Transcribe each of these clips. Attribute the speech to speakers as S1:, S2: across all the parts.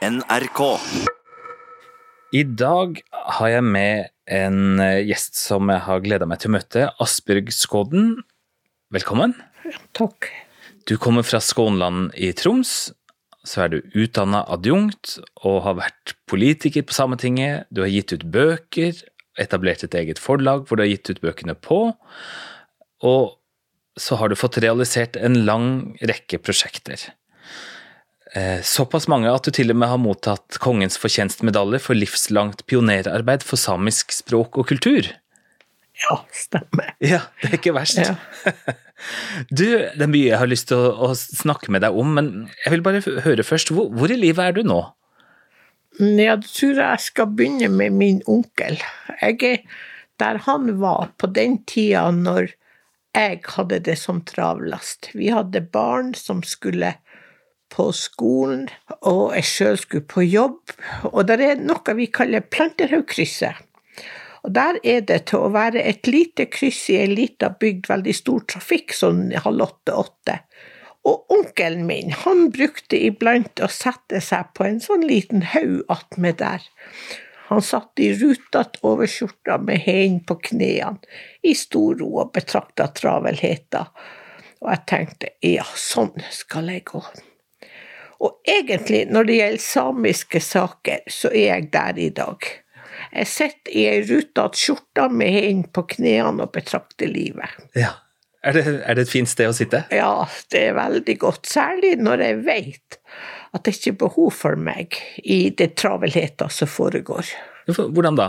S1: NRK.
S2: I dag har jeg med en eh, gjest som jeg har gleda meg til å møte. Asbjørg Skåden, velkommen.
S3: Takk.
S2: Du kommer fra Skånland i Troms. Så er du utdanna adjunkt og har vært politiker på Sametinget. Du har gitt ut bøker, etablert et eget forlag hvor du har gitt ut bøkene på. Og så har du fått realisert en lang rekke prosjekter. Eh, Såpass mange at du til og med har mottatt Kongens fortjenstmedalje for livslangt pionerarbeid for samisk språk og kultur.
S3: Ja, stemmer.
S2: Ja, det er ikke verst.
S3: Ja.
S2: Du, det er mye jeg har lyst til å, å snakke med deg om, men jeg vil bare høre først, hvor, hvor i livet er du nå?
S3: Ja, da tror jeg jeg skal begynne med min onkel. Jeg er der han var på den tida når jeg hadde det som travlest. Vi hadde barn som skulle på skolen, og jeg sjøl skulle på jobb. Og det er noe vi kaller Planterhaugkrysset. Og der er det til å være et lite kryss i ei lita bygd, veldig stor trafikk, sånn halv åtte-åtte. Og onkelen min, han brukte iblant å sette seg på en sånn liten haug attmed der. Han satt i rutete overskjorta med hendene på knærne, i stor ro og betrakta travelheten. Og jeg tenkte, ja, sånn skal jeg gå. Og egentlig, når det gjelder samiske saker, så er jeg der i dag. Jeg sitter i ei rutete skjorte med hendene på knærne og betrakter livet.
S2: Ja. Er det, er det et fint sted å sitte?
S3: Ja, det er veldig godt, særlig når jeg vet at det ikke er behov for meg i det travelheten som foregår.
S2: Hvordan da?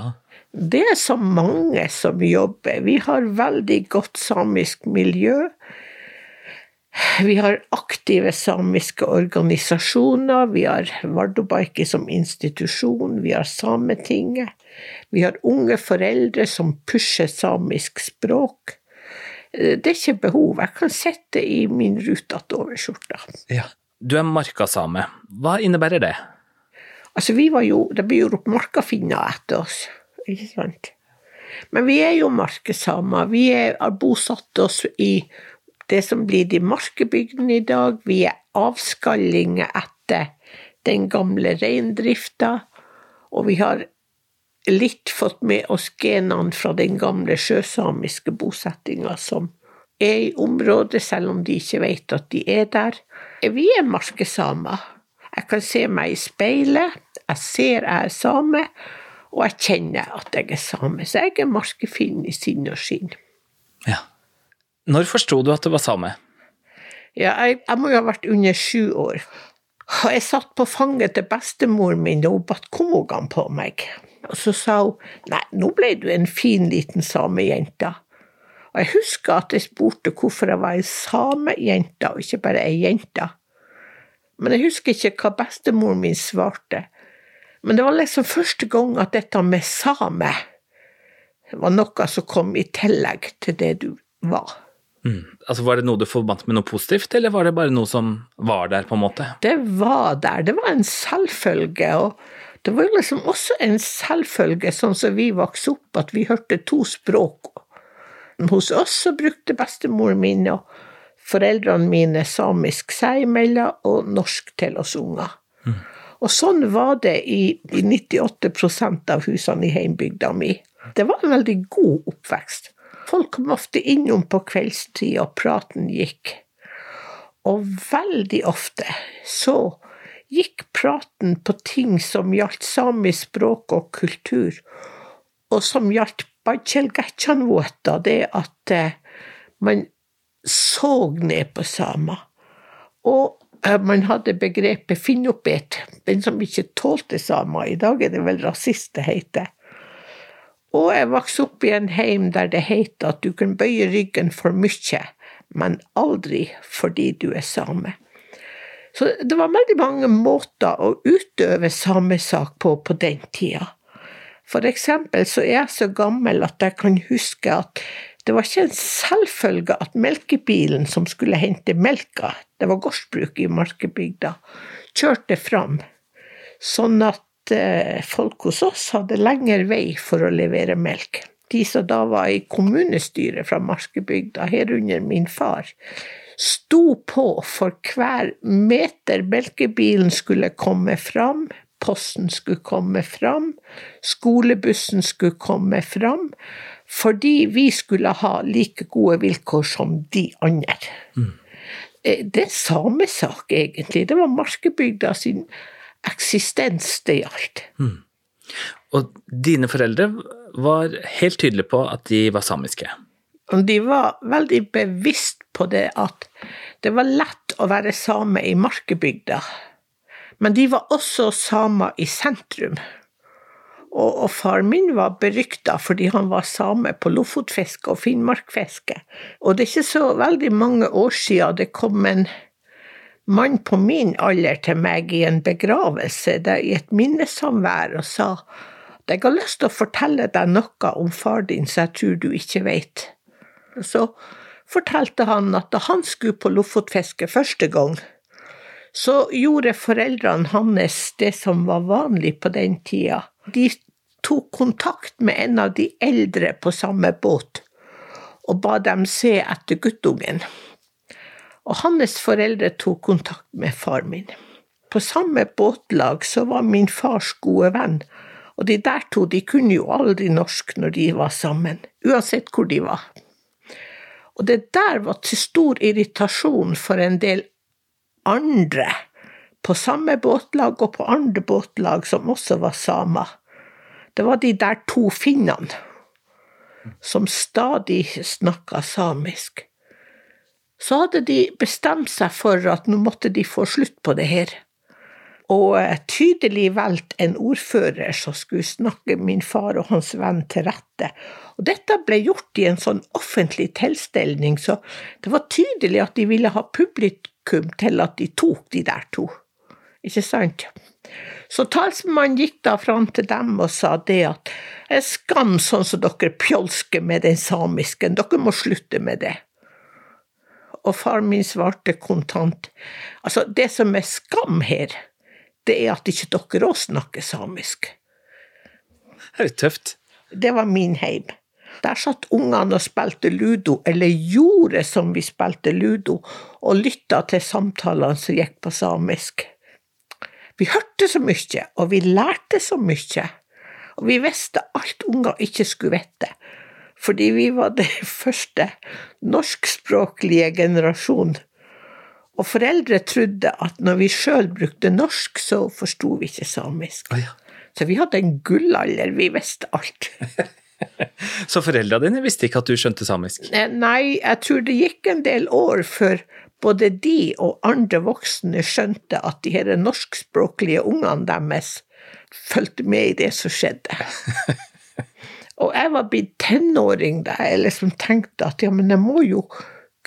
S3: Det er så mange som jobber. Vi har veldig godt samisk miljø. Vi har aktive samiske organisasjoner, vi har Vardobaiki som institusjon, vi har Sametinget, vi har unge foreldre som pusher samisk språk. Det er ikke behov, jeg kan sitte i min rutete overskjorte.
S2: Ja. Du er markasame. Hva innebærer det?
S3: Altså, vi var jo Det ble gjort markafinner etter oss, ikke sant? Men vi er jo markesamer. Vi er, har bosatt oss i det som blir de markebygdene i dag. Vi er avskallinger etter den gamle reindrifta, og vi har litt fått med oss genene fra den gamle sjøsamiske bosettinga som er i området, selv om de ikke vet at de er der. Vi er markesamer. Jeg kan se meg i speilet, jeg ser jeg er same, og jeg kjenner at jeg er same. Så jeg er markefinn i sinn og skinn.
S2: Ja. Når forsto du at det var same?
S3: Ja, jeg, jeg må jo ha vært under sju år. Og jeg satt på fanget til bestemoren min da hun batt komogan på meg. Og så sa hun nei, nå ble du en fin liten samejente. Og jeg husker at jeg spurte hvorfor jeg var ei samejente og ikke bare ei jente. Men jeg husker ikke hva bestemoren min svarte. Men det var liksom første gang at dette med same var noe som kom i tillegg til det du var.
S2: Mm. Altså, Var det noe du forbandt med noe positivt, eller var det bare noe som var der, på en måte?
S3: Det var der, det var en selvfølge. og det var jo liksom også en selvfølge, sånn som vi vokste opp, at vi hørte to språk. Hos oss så brukte bestemoren min og foreldrene mine samisk seg imellom og norsk til oss unger. Mm. Og sånn var det i, i 98% av husene i heimbygda mi. Det var en veldig god oppvekst. Folk kom ofte innom på kveldstid, og praten gikk. Og veldig ofte så gikk praten på ting som gjaldt samisk språk og kultur, og som gjaldt Bajjelgetjanvuota, det at eh, man så ned på samer. Og eh, man hadde begrepet finnopet, den som ikke tålte samer. I dag er det vel rasist det heter. Og jeg vokste opp i en heim der det heter at du kan bøye ryggen for mye, men aldri fordi du er same. Så det var veldig mange måter å utøve samesak på på den tida. For eksempel så er jeg så gammel at jeg kan huske at det var ikke en selvfølge at melkebilen som skulle hente melka, det var gårdsbruk i Markebygda, kjørte fram, sånn at Eh, folk hos oss hadde lengre vei for å levere melk. De som da var i kommunestyret fra Markebygda, herunder min far, sto på for hver meter melkebilen skulle komme fram, posten skulle komme fram, skolebussen skulle komme fram, fordi vi skulle ha like gode vilkår som de andre. Mm. Det er samesak, egentlig. Det var Markebygda sin eksistens det gjaldt. Mm.
S2: Og dine foreldre var helt tydelige på at de var samiske?
S3: De var veldig bevisst på det at det var lett å være same i Markebygda, men de var også samer i sentrum. Og, og far min var berykta fordi han var same på lofotfiske og finnmarkfiske. Og det er ikke så veldig mange år siden det kom en mann på min alder til meg i en begravelse i et minnesamvær og sa at jeg har lyst til å fortelle deg noe om far din som jeg tror du ikke vet. Så fortalte han at da han skulle på lofotfiske første gang, så gjorde foreldrene hans det som var vanlig på den tida. De tok kontakt med en av de eldre på samme båt og ba dem se etter guttungen. Og hans foreldre tok kontakt med far min. På samme båtlag så var min fars gode venn, og de der to de kunne jo aldri norsk når de var sammen, uansett hvor de var. Og det der var til stor irritasjon for en del andre på samme båtlag og på andre båtlag som også var samer. Det var de der to finnene som stadig snakka samisk. Så hadde de bestemt seg for at nå måtte de få slutt på det her, og eh, tydelig valgt en ordfører som skulle snakke min far og hans venn til rette. Og dette ble gjort i en sånn offentlig tilstelning, så det var tydelig at de ville ha publikum til at de tok de der to. Ikke sant? Så talsmannen gikk da fram til dem og sa det at skam sånn som dere pjolsker med den samisken, dere må slutte med det. Og far min svarte kontant, altså det som er skam her, det er at ikke dere òg snakker samisk.
S2: Det er tøft.
S3: Det var min heim. Der satt ungene og spilte ludo, eller gjorde som vi spilte ludo, og lytta til samtalene som gikk på samisk. Vi hørte så mye, og vi lærte så mye. Og vi visste alt unger ikke skulle vite, fordi vi var den første norskspråklige generasjonen. Og foreldre trodde at når vi sjøl brukte norsk, så forsto vi ikke samisk.
S2: Oh, ja.
S3: Så vi hadde en gullalder, vi visste alt.
S2: så foreldra dine visste ikke at du skjønte samisk?
S3: Nei, jeg tror det gikk en del år før både de og andre voksne skjønte at de her norskspråklige ungene deres fulgte med i det som skjedde. og jeg var blitt tenåring da jeg liksom tenkte at ja, men jeg må jo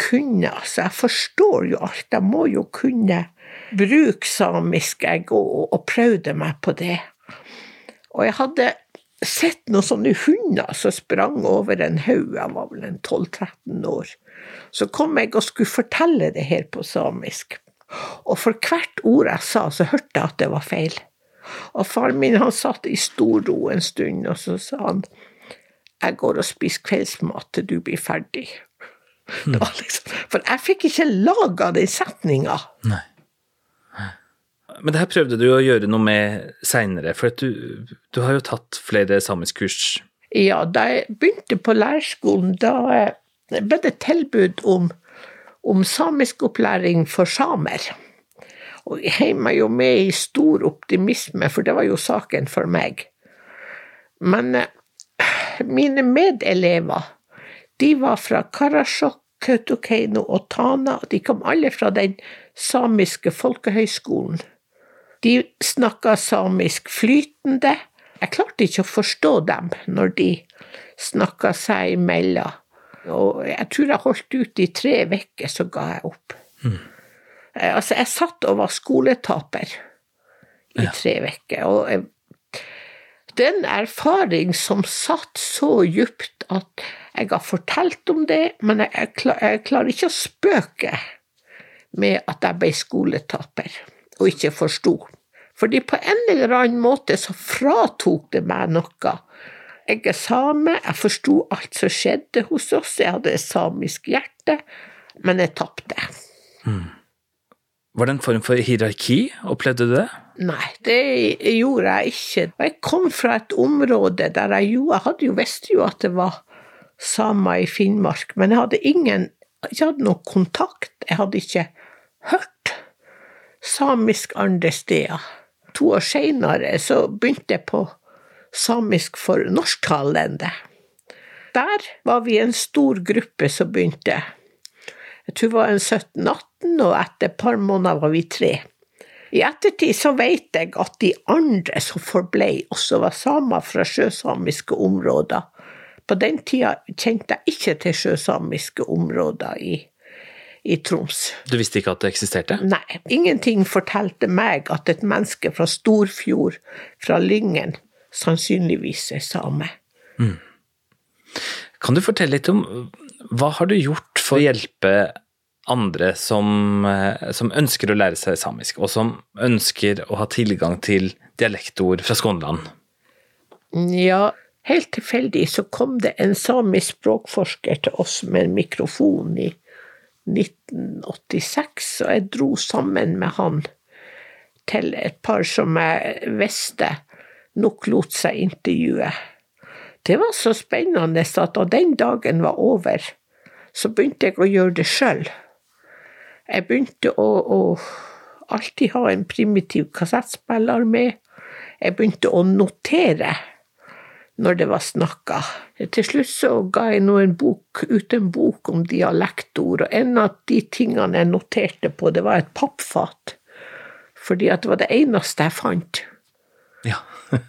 S3: kunne, altså, jeg forstår jo alt, jeg må jo kunne bruke samisk, jeg, og, og prøvde meg på det. Og jeg hadde sett noen sånne hunder som sprang over en haug, jeg var vel en 12-13 år. Så kom jeg og skulle fortelle det her på samisk. Og for hvert ord jeg sa, så hørte jeg at det var feil. Og faren min han satt i stor ro en stund, og så sa han jeg går og spiser kveldsmat til du blir ferdig. Mm. Liksom, for jeg fikk ikke laga den setninga.
S2: Men det her prøvde du å gjøre noe med seinere, for du, du, har jo tatt flere samiskkurs?
S3: Ja, da jeg begynte på lærerskolen, da ble det tilbud om, om samiskopplæring for samer. Og jeg heiv meg jo med i stor optimisme, for det var jo saken for meg. Men eh, mine medelever, de var fra Karasjok, Kautokeino og Tana, de kom alle fra den samiske folkehøyskolen. De snakka samisk flytende. Jeg klarte ikke å forstå dem når de snakka seg imellom. Og jeg tror jeg holdt ut i tre uker, så ga jeg opp. Mm. Altså, jeg satt og var skoletaper i ja. tre uker. Og jeg, det er en erfaring som satt så djupt at jeg har fortalt om det, men jeg, jeg, klar, jeg klarer ikke å spøke med at jeg ble skoletaper og ikke forsto. Fordi på en eller annen måte så fratok det meg noe jeg er same, jeg forsto alt som skjedde hos oss, jeg hadde et samisk hjerte. men jeg tapte.
S2: Var det en form for hierarki? Opplevde du det?
S3: Nei, det gjorde jeg ikke. Jeg kom fra et område der jeg jo Jeg hadde jo visste jo at det var samer i Finnmark, men jeg hadde ingen Jeg hadde noe kontakt. Jeg hadde ikke hørt samisk andre steder. To år seinere så begynte jeg på samisk for norsktalende. Der var vi en stor gruppe som begynte. Jeg tror det var en 17-18, og etter et par måneder var vi tre. I ettertid så vet jeg at de andre som forblei, også var samer fra sjøsamiske områder. På den tida kjente jeg ikke til sjøsamiske områder i, i Troms.
S2: Du visste ikke at det eksisterte?
S3: Nei, ingenting fortalte meg at et menneske fra Storfjord, fra Lyngen, sannsynligvis er same.
S2: Kan du fortelle litt om hva har du gjort for å hjelpe andre som, eh, som ønsker å lære seg samisk, og som ønsker å ha tilgang til dialektord fra Skånland?
S3: Ja, helt tilfeldig så kom det en samisk språkforsker til oss med en mikrofon i 1986, og jeg dro sammen med han til et par som jeg visste nok lot seg intervjue. Det var så spennende at da den dagen var over, så begynte jeg å gjøre det sjøl. Jeg begynte å, å alltid ha en primitiv kassettspiller med. Jeg begynte å notere når det var snakka. Til slutt så ga jeg nå en bok, ut en bok om dialektord, og en av de tingene jeg noterte på, det var et pappfat. Fordi at det var det eneste jeg fant.
S2: Ja.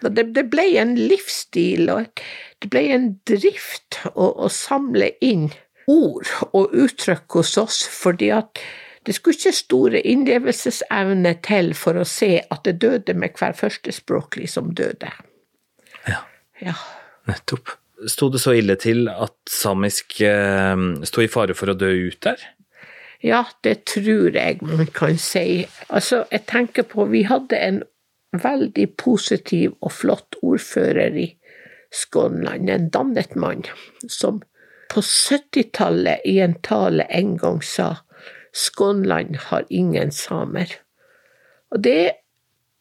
S3: Det, det ble en livsstil, og det ble en drift å, å samle inn ord og uttrykk hos oss, fordi at det skulle ikke store innlevelsesevne til for å se at det døde med hver førstespråklig som døde.
S2: ja.
S3: Ja.
S2: Nettopp. Sto det så ille til at samisk eh, sto i fare for å dø ut der?
S3: Ja, det tror jeg man kan si. Altså, jeg tenker på Vi hadde en veldig positiv og flott ordfører i Skånland, en dannet mann, som på 70-tallet i en tale en gang sa Skånland har ingen samer. Og det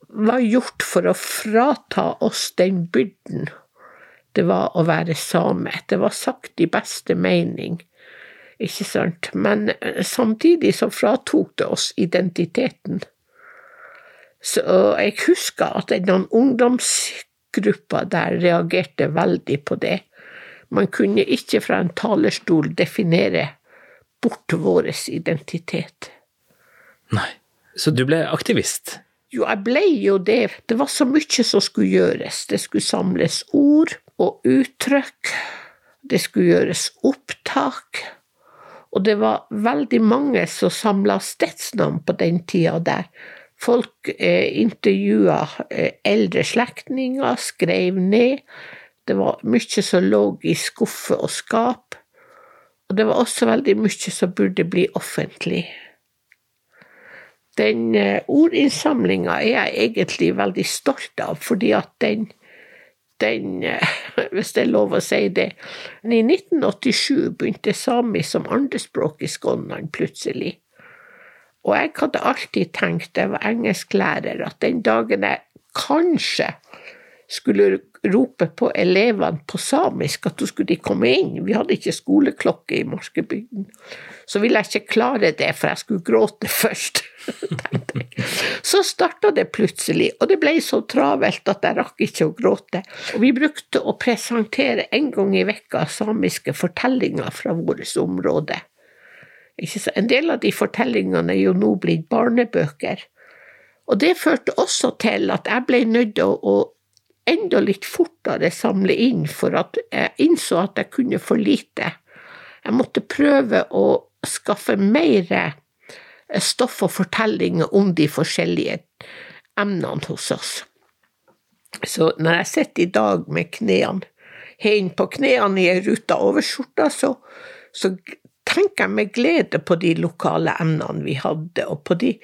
S3: var gjort for å frata oss den byrden det var å være same. Det var sagt i beste mening, ikke sant, men eh, samtidig så fratok det oss identiteten. Så jeg husker at den ungdomsgruppa der reagerte veldig på det. Man kunne ikke fra en talerstol definere bort vår identitet.
S2: Nei. Så du ble aktivist?
S3: Jo, jeg ble jo det. Det var så mye som skulle gjøres. Det skulle samles ord og uttrykk. Det skulle gjøres opptak. Og det var veldig mange som samla stedsnavn på den tida der. Folk eh, intervjua eh, eldre slektninger, skrev ned. Det var mye som lå i skuffer og skap. Og det var også veldig mye som burde bli offentlig. Den eh, ordinnsamlinga er jeg egentlig veldig stolt av, fordi at den, den eh, Hvis det er lov å si det I 1987 begynte samisk som andrespråk i Skånland plutselig. Og jeg hadde alltid tenkt, jeg var engelsklærer, at den dagen jeg kanskje skulle rope på elevene på samisk at de skulle komme inn, vi hadde ikke skoleklokke i Morskebygden. så ville jeg ikke klare det, for jeg skulle gråte først, tenkte jeg. Så starta det plutselig, og det ble så travelt at jeg rakk ikke å gråte. Og vi brukte å presentere en gang i vekka samiske fortellinger fra vårt område. En del av de fortellingene er jo nå blitt barnebøker. Og det førte også til at jeg ble nødt til å enda litt fortere samle inn, for at jeg innså at jeg kunne for lite. Jeg måtte prøve å skaffe mer stoff og fortellinger om de forskjellige emnene hos oss. Så når jeg sitter i dag med knærne hen på knærne i ei ruta overskjorte, så, så tenker jeg med glede på de lokale emnene vi hadde, og på de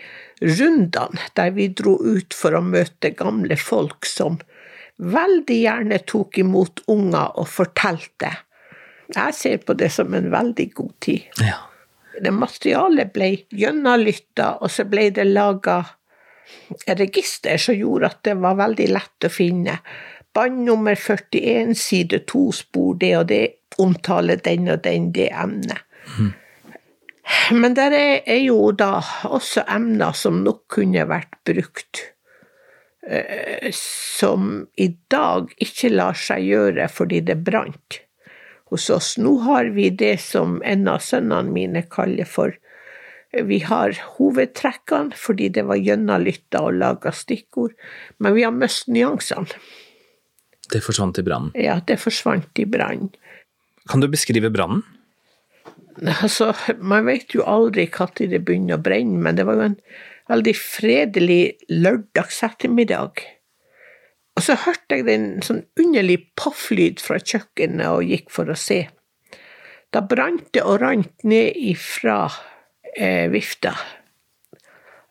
S3: rundene der vi dro ut for å møte gamle folk som veldig gjerne tok imot unger og fortalte. Jeg ser på det som en veldig god tid.
S2: Ja.
S3: Det materialet ble gjennomlytta, og så ble det laga register som gjorde at det var veldig lett å finne. Band nummer 41, side 2, spor det og det, omtaler den og den det emnet. Mm. Men der er, er, jo da også emner som nok kunne vært brukt, som i dag ikke lar seg gjøre fordi det brant hos oss. Nå har vi det som en av sønnene mine kaller for Vi har hovedtrekkene fordi det var gjennomlytta og laga stikkord, men vi har mistet nyansene.
S2: Det forsvant i brannen?
S3: Ja, det forsvant i brannen.
S2: Kan du beskrive brannen?
S3: Altså, man vet jo aldri når det begynner å brenne, men det var jo en veldig fredelig lørdags ettermiddag. Og så hørte jeg en sånn underlig pafflyd fra kjøkkenet og gikk for å se. Da brant det og rant ned ifra eh, vifta.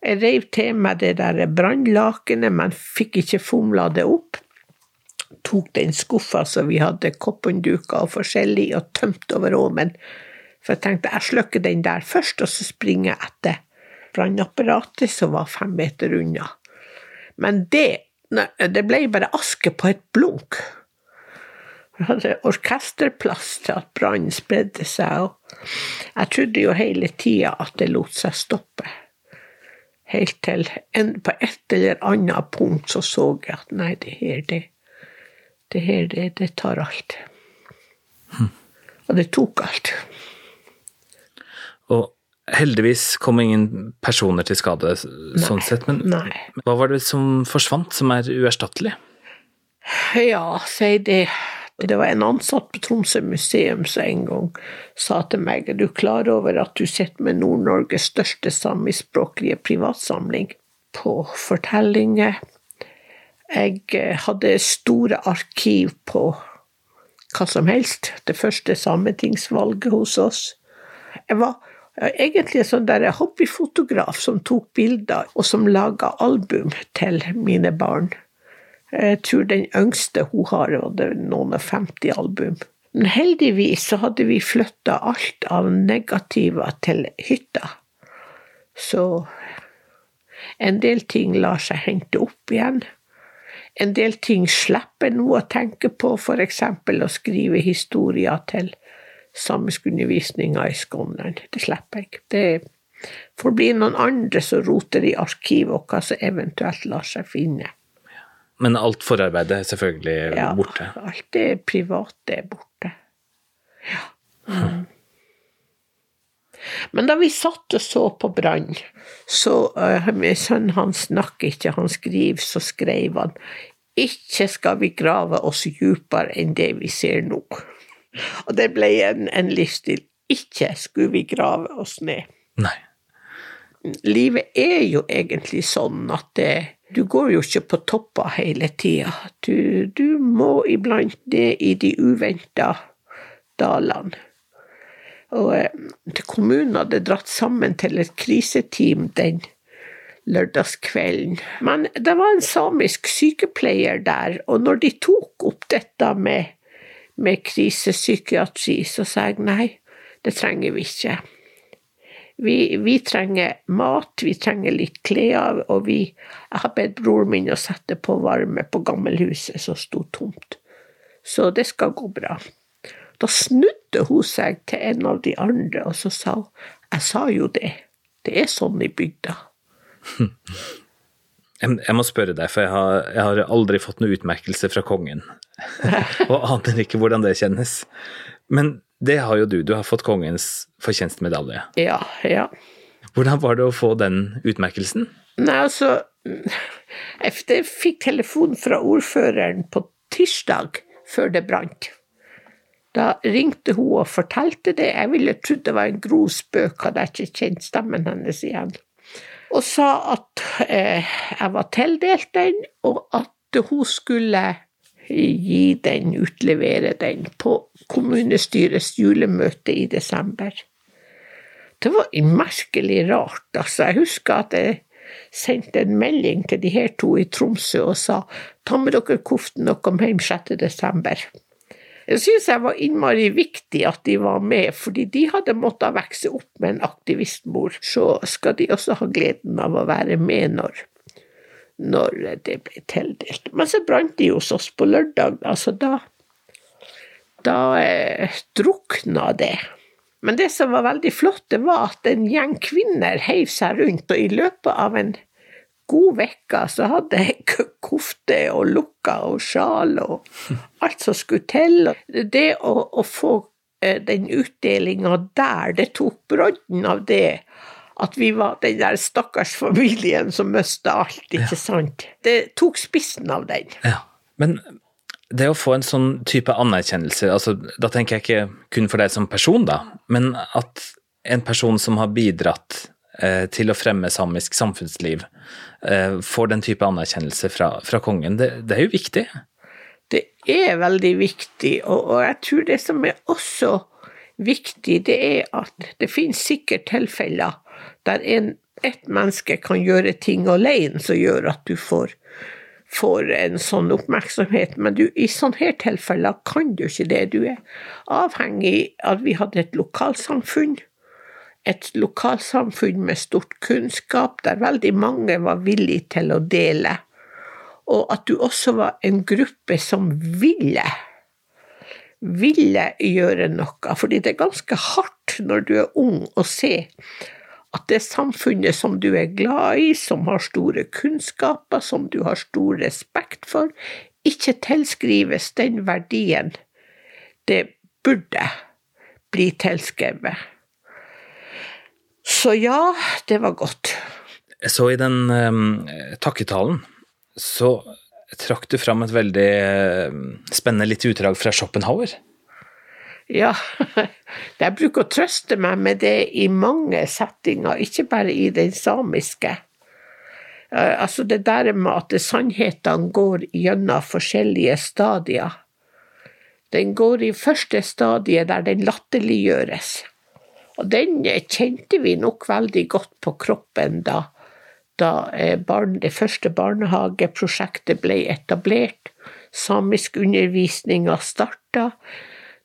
S3: Jeg reiv til meg det der brannlakenet, men fikk ikke fomla det opp. Tok den skuffa som vi hadde koppenduker og forskjellig, og tømte over åmen. For jeg tenkte jeg slukker den der først, og så springer jeg etter brannapparatet som var fem meter unna. Men det, det ble bare aske på et blunk. Vi hadde orkesterplass til at brannen spredde seg, og jeg trodde jo hele tida at det lot seg stoppe. Helt til en, på et eller annet punkt så så jeg at nei, det her, det, det her, det, det tar alt. Hm. Og det tok alt.
S2: Og heldigvis kom ingen personer til skade sånn sett, men
S3: nei.
S2: hva var det som forsvant, som er uerstattelig?
S3: Ja, si det. Det var en ansatt på Tromsø museum som en gang sa til meg er du klar over at du sitter med Nord-Norges største samiskspråklige privatsamling på fortellinger. Jeg eh, hadde store arkiv på hva som helst, det første sametingsvalget hos oss. Jeg var egentlig en sånn der hobbyfotograf som tok bilder, og som laga album til mine barn. Jeg tror den yngste hun har, var noen og 50 album. Men heldigvis så hadde vi flytta alt av negativer til hytta. Så en del ting lar seg hente opp igjen. En del ting slipper noe å tenke på, f.eks. å skrive historier til samiskundervisninga i Skånland. Det slipper jeg. Det får bli noen andre som roter i arkivet, og hva som eventuelt lar seg finne.
S2: Men alt forarbeidet er selvfølgelig
S3: ja,
S2: borte?
S3: Ja, alt det private er borte. Ja. Mm. Men da vi satt og så på Brann, så uh, min sønn han snakker ikke, han skriver, så skrev han ikke skal vi grave oss dypere enn det vi ser nå. Og det ble en, en livsstil. Ikke skulle vi grave oss ned.
S2: Nei.
S3: Livet er jo egentlig sånn at det, du går jo ikke på topper hele tida. Du, du må iblant ned i de uventa dalene. Og til kommunen hadde dratt sammen til et kriseteam den lørdagskvelden. Men det var en samisk sykepleier der, og når de tok opp dette med med krisepsykiatri, så sa jeg nei, det trenger vi ikke. Vi, vi trenger mat, vi trenger litt klær, og vi Jeg har bedt broren min å sette på varme på gammelhuset som sto tomt. Så det skal gå bra. Da snudde hun seg til en av de andre, og så sa hun Jeg sa jo det. Det er sånn i bygda.
S2: Jeg må spørre deg, for jeg har, jeg har aldri fått noen utmerkelse fra kongen. og aner ikke hvordan det kjennes. Men det har jo du. Du har fått kongens fortjenstmedalje.
S3: Ja, ja.
S2: Hvordan var det å få den utmerkelsen?
S3: Nei, altså Jeg fikk telefon fra ordføreren på tirsdag før det brant. Da ringte hun og fortalte det. Jeg ville trodd det var en grov spøk, hadde jeg ikke kjent stemmen hennes igjen og sa at eh, jeg var tildelt den, og at hun skulle gi den, utlevere den, på kommunestyrets julemøte i desember. Det var merkelig rart, altså. Jeg husker at jeg sendte en melding til de her to i Tromsø og sa ta med dere koften og kom hjem 6. desember. Jeg synes jeg var innmari viktig at de var med, fordi de hadde måttet vokse opp med en aktivistmor. Så skal de også ha gleden av å være med når, når det ble tildelt. Men så brant de hos oss på lørdag, altså da Da eh, drukna det. Men det som var veldig flott, det var at en gjeng kvinner heiv seg rundt, og i løpet av en god uke så hadde jeg kofte og lukka og sjal og alt som skulle til. Det å, å få eh, den utdelinga der, det tok brodden av det. At vi var den der stakkars familien som mista alt, ikke sant. Det tok spissen av den.
S2: Ja. Men det å få en sånn type anerkjennelse, altså, da tenker jeg ikke kun for deg som person, da, men at en person som har bidratt eh, til å fremme samisk samfunnsliv, eh, får den type anerkjennelse fra, fra kongen, det, det, er jo viktig?
S3: Det er veldig viktig, og, og jeg tror det som er også viktig, det er at det finnes sikkert tilfeller der en, ett menneske kan gjøre ting alene som gjør at du får får en sånn oppmerksomhet, men du, i sånne tilfeller kan du ikke det. Du er avhengig av at vi hadde et lokalsamfunn, et lokalsamfunn med stort kunnskap, der veldig mange var villige til å dele, og at du også var en gruppe som ville ville gjøre noe, fordi det er ganske hardt når du er ung å se at det samfunnet som du er glad i, som har store kunnskaper, som du har stor respekt for, ikke tilskrives den verdien det burde bli tilskrevet. Så ja, det var godt.
S2: Så i den um, takketalen så trakk du fram et veldig uh, spennende lite utdrag fra Schopenhauer.
S3: Ja, jeg bruker å trøste meg med det i mange settinger, ikke bare i den samiske. Altså det der med at sannhetene går gjennom forskjellige stadier. Den går i første stadiet der den latterliggjøres. Og den kjente vi nok veldig godt på kroppen da, da eh, barn, det første barnehageprosjektet ble etablert. Samisk undervisninga starta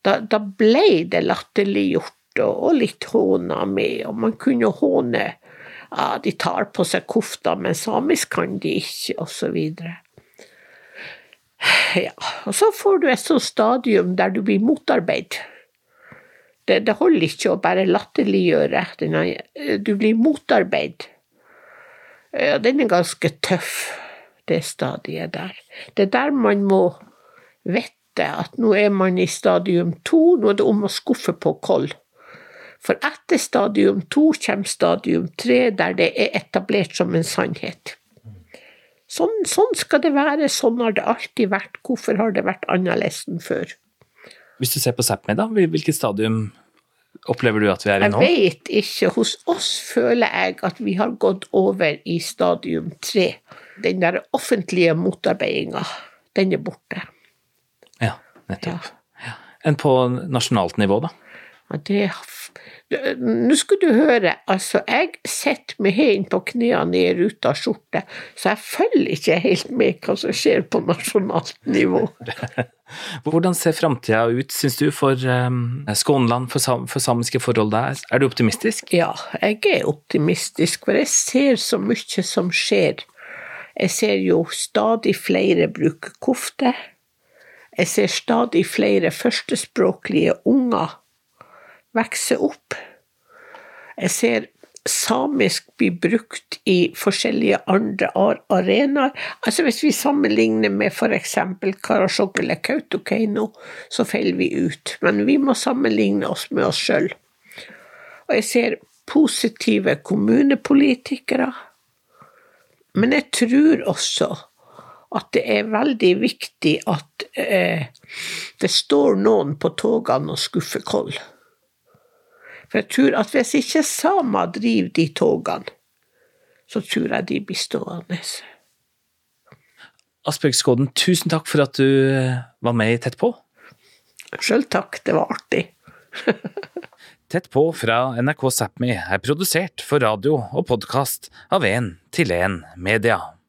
S3: da, da ble det latterliggjort og, og litt håna med, og man kunne håne ja, de tar på seg kofta, men samisk kan de ikke, og så videre. Ja, og så får du et sånt stadium der du blir motarbeidet. Det, det holder ikke å bare latterliggjøre, du blir motarbeidet. Ja, den er ganske tøff, det stadiet der. Det er der man må vite at nå er man i stadium to, nå er det om å skuffe på koll. For etter stadium to kommer stadium tre, der det er etablert som en sannhet. Sånn, sånn, skal det være, sånn har det alltid vært. Hvorfor har det vært annerledes enn før?
S2: Hvis du ser på Sápmi, da, hvilket stadium opplever du at vi er i nå?
S3: Jeg vet ikke. Hos oss føler jeg at vi har gått over i stadium tre. Den der offentlige motarbeidinga, den er borte.
S2: Nettopp. Ja. Enn på nasjonalt nivå, da?
S3: Det Nå skal du høre, altså, jeg sitter med hendene på knærne i ei ruta skjorte, så jeg følger ikke helt med hva som skjer på nasjonalt nivå.
S2: Hvordan ser framtida ut, syns du, for um, Skånland, for, sam for, samiske forhold der? Er du optimistisk?
S3: Ja, jeg er optimistisk, for jeg ser så mye som skjer. Jeg ser jo stadig flere bruke kofte. Jeg ser stadig flere førstespråklige unger vokse opp. Jeg ser samisk bli brukt i forskjellige andre arenaer. Altså Hvis vi sammenligner med f.eks. Karasjok eller Kautokeino, så faller vi ut. Men vi må sammenligne oss med oss sjøl. Og jeg ser positive kommunepolitikere. Men jeg tror også at det er veldig viktig at eh, det står noen på togene og skuffer koll. For jeg tror at hvis ikke samer driver de togene, så tror jeg de blir stående.
S2: Asbjørg Skåden, tusen takk for at du eh, var med i Tett på.
S3: Sjøl takk, det var artig.
S2: Tett på fra NRK Sápmi er produsert for radio og podkast av 1 til 1 Media.